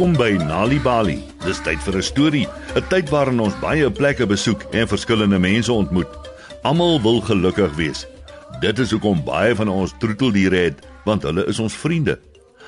Welkom by Nali Bali. Dis tyd vir 'n storie, 'n tyd waarin ons baie plekke besoek en verskillende mense ontmoet. Almal wil gelukkig wees. Dit is hoekom baie van ons troeteldiere het, want hulle is ons vriende.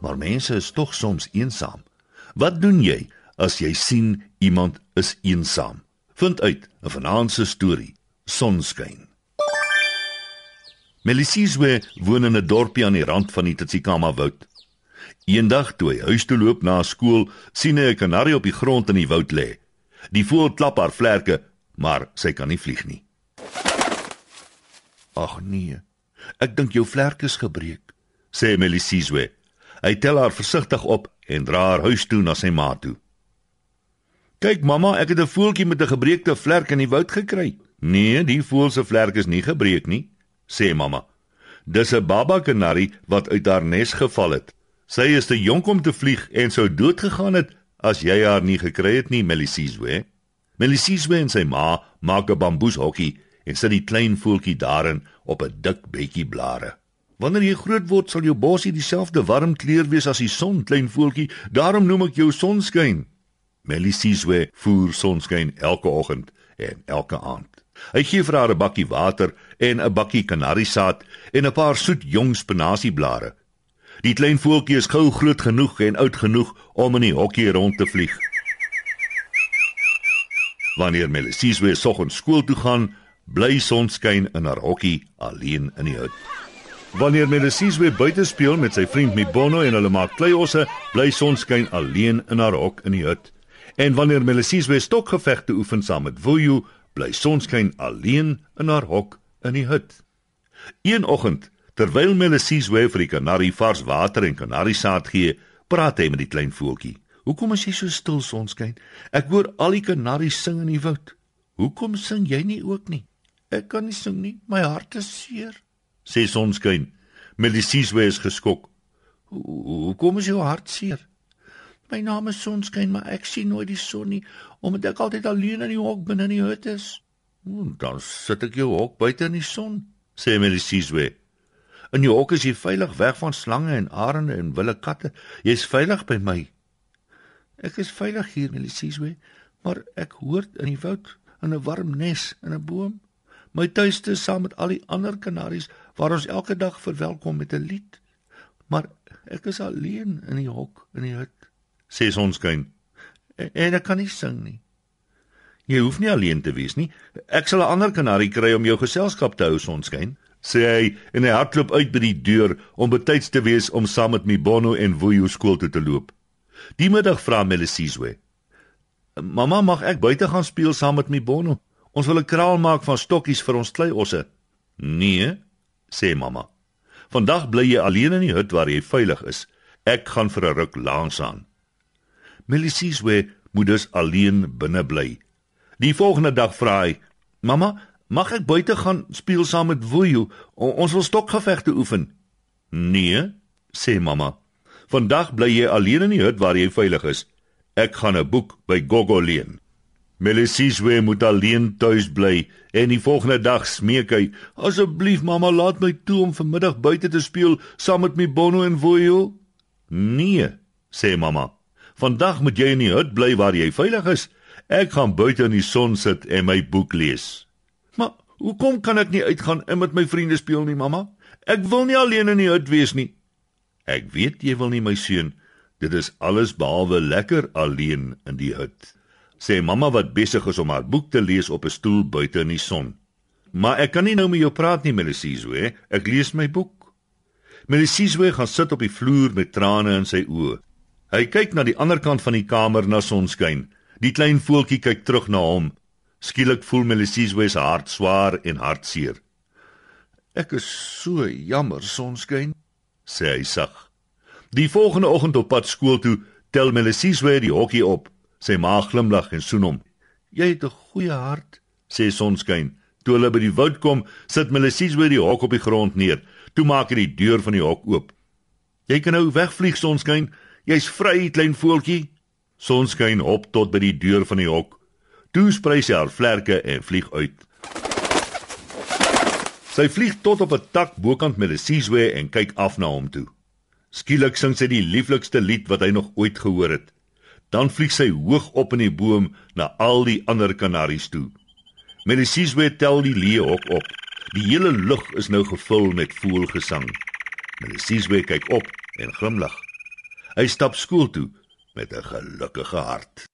Maar mense is tog soms eensaam. Wat doen jy as jy sien iemand is eensaam? Vind uit 'n vanaand se storie. Sonskyn. Melisizwe woon in 'n dorpie aan die rand van die Tsikama woud. Eendag toe hy huis toe loop na skool, sien hy 'n kanarie op die grond in die woud lê. Die voël klap haar vlerke, maar sy kan nie vlieg nie. Ag nee. Ek dink jou vlerke is gebreek, sê Melisizwe. Hy tel haar versigtig op en dra haar huis toe na sy ma toe. Kyk mamma, ek het 'n voeltjie met 'n gebreekte vlerk in die woud gekry. Nee, die voël se vlerk is nie gebreek nie, sê mamma. Dis 'n baba kanarie wat uit haar nes geval het. Sy is te jonk om te vlieg en sou dood gegaan het as jy haar nie gekry het nie, Melisizwe. Melisizwe en sy ma maak 'n bamboeshokkie en sit die klein voeltjie daarin op 'n dik bietjie blare. Wanneer jy groot word, sal jou bosie dieselfde warm kleur wees as die son, klein voeltjie. Daarom noem ek jou sonskyn. Melisizwe voer sonskyn elke oggend en elke aand. Hy gee vir haar 'n bakkie water en 'n bakkie kanariesaad en 'n paar soet jong spinasieblare. Die klein voeltjie is gou groot genoeg en oud genoeg om in die hokkie rond te vlieg. Wanneer Melissies weer soggens skool toe gaan, bly sonskyn in haar hokkie alleen in die hut. Wanneer Melissies weer buite speel met sy vriend Mibono en hulle maak kleiosse, bly sonskyn alleen in haar hok in die hut. En wanneer Melissies weer stokgevegte oefen saam met Wuyu, bly sonskyn alleen in haar hok in die hut. Een oggend Terwyl Melisies weer vir die kanarie vars water en kanariesaad gee, praat hy met die klein voeltjie. "Hoekom is jy so stil, sonskyn? Ek hoor al die kanaries sing in die woud. Hoekom sing jy nie ook nie?" "Ek kan nie sing nie, my hart is seer," sê sonskyn. Melisies weer is geskok. "Hoekom is jou hart seer?" "My naam is Sonskyn, maar ek sien nooit die son nie, omdat ek altyd alleen in die hok binne in die hut is." "Dan sit ek jou hok buite in die son," sê Melisies weer. In jou hok is jy veilig weg van slange en arende en wilde katte. Jy's veilig by my. Ek is veilig hier, Melisizwe, maar ek hoort in die woud in 'n warm nes in 'n boom. My tuiste is saam met al die ander kanaries waar ons elke dag verwelkom met 'n lied. Maar ek is alleen in die hok in die hut, sê sonskyn. En, en ek kan nie sing nie. Jy hoef nie alleen te wees nie. Ek sal 'n ander kanarie kry om jou geselskap te hou, sonskyn sê hy en hy hardloop uit by die deur om betyds te wees om saam met Mibono en Wuyu skool toe te loop. Die middag vra Melisizwe: "Mamma, mag ek buite gaan speel saam met Mibono? Ons wil 'n kraal maak van stokkies vir ons kleiosse." "Nee," sê mamma. "Vandag bly jy alleen in die hut waar jy veilig is. Ek gaan vir 'n ruk langs aan." Melisizwe moet dus alleen binne bly. Die volgende dag vra hy: "Mamma, Mag ek buite gaan speel saam met Wuyu? Ons wil stokgevegte oefen. Nee, sê mamma. Vandag bly jy alleen in die hut waar jy veilig is. Ek gaan 'n boek by Gogo leen. Melisizwe moet alleen tuis bly en die volgende dag smeek hy: "Asseblief mamma, laat my toe om vanmiddag buite te speel saam met my Bono en Wuyu." "Nee," sê mamma. "Vandag moet jy in die hut bly waar jy veilig is. Ek gaan buite in die son sit en my boek lees." Hoekom kan ek nie uitgaan en met my vriende speel nie, mamma? Ek wil nie alleen in die hut wees nie. Ek weet jy wil nie my seun. Dit is alles behalwe lekker alleen in die hut. Sê mamma wat besig is om haar boek te lees op 'n stoel buite in die son. Maar ek kan nie nou met jou praat nie, Melisizwe. Ek lees my boek. Melisizwe gaan sit op die vloer met trane in sy oë. Hy kyk na die ander kant van die kamer na sonskyn. Die klein voeltjie kyk terug na hom. Skielik voel Melisizwe se hart swaar en hartseer. Ek is so jammer, sonskyn, sê hy sag. Die volgende oggend op pad skool toe, tel Melisizwe die hokkie op. Sy ma glimlag en soen hom. Jy het 'n goeie hart, sê sonskyn. Toe hulle by die woud kom, sit Melisizwe die hok op die grond neer. Toe maak hy die deur van die hok oop. Jy kan nou wegvlieg, sonskyn. Jy's vry, klein voeltjie. Sonskyn hop tot by die deur van die hok. Toe sprei sy haar vlerke en vlieg uit. Sy vlieg tot op 'n tak bokant met 'n seesway en kyk af na hom toe. Skielik sing sy die lieflikste lied wat hy nog ooit gehoor het. Dan vlieg sy hoog op in die boom na al die ander kanaries toe. Melisizwe tel die leeuhok op. Die hele lug is nou gevul met voelgesang. Melisizwe kyk op en glimlag. Hy stap skool toe met 'n gelukkige hart.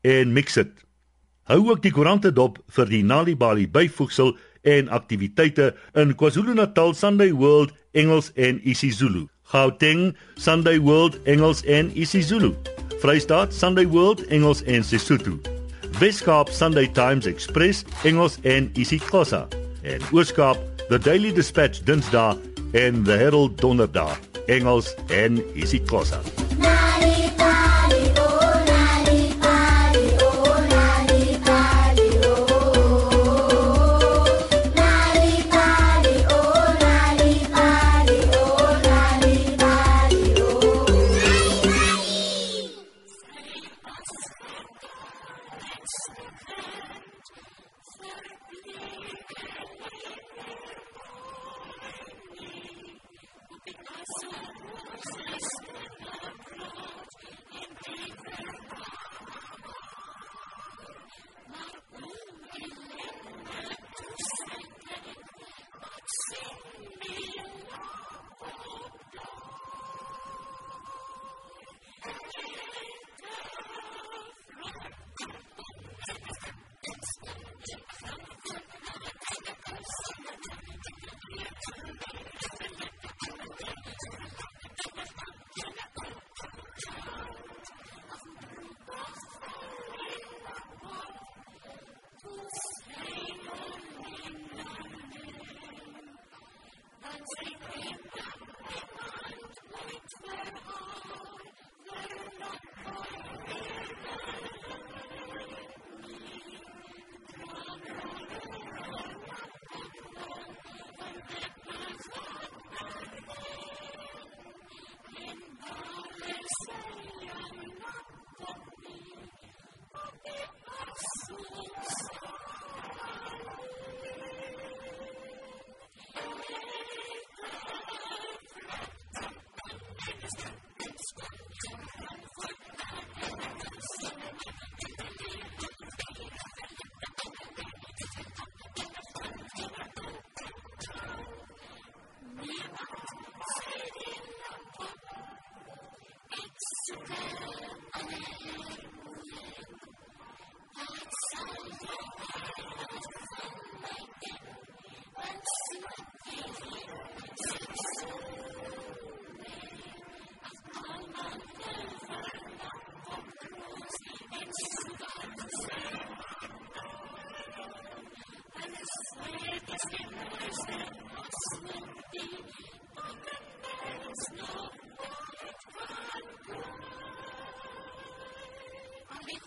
en Mixit. Hou ook die koerante dop vir die Nalibali byvoegsel en aktiwiteite in KwaZulu-Natal Sunday World Engels en isiZulu. Gauteng Sunday World Engels en isiZulu. Vrystaat Sunday World Engels en Sesotho. Weskaap Sunday Times Express Engels en isiXhosa. En Ooskaap The Daily Dispatch Dinsdae en The Herald Donderdag Engels en isiXhosa.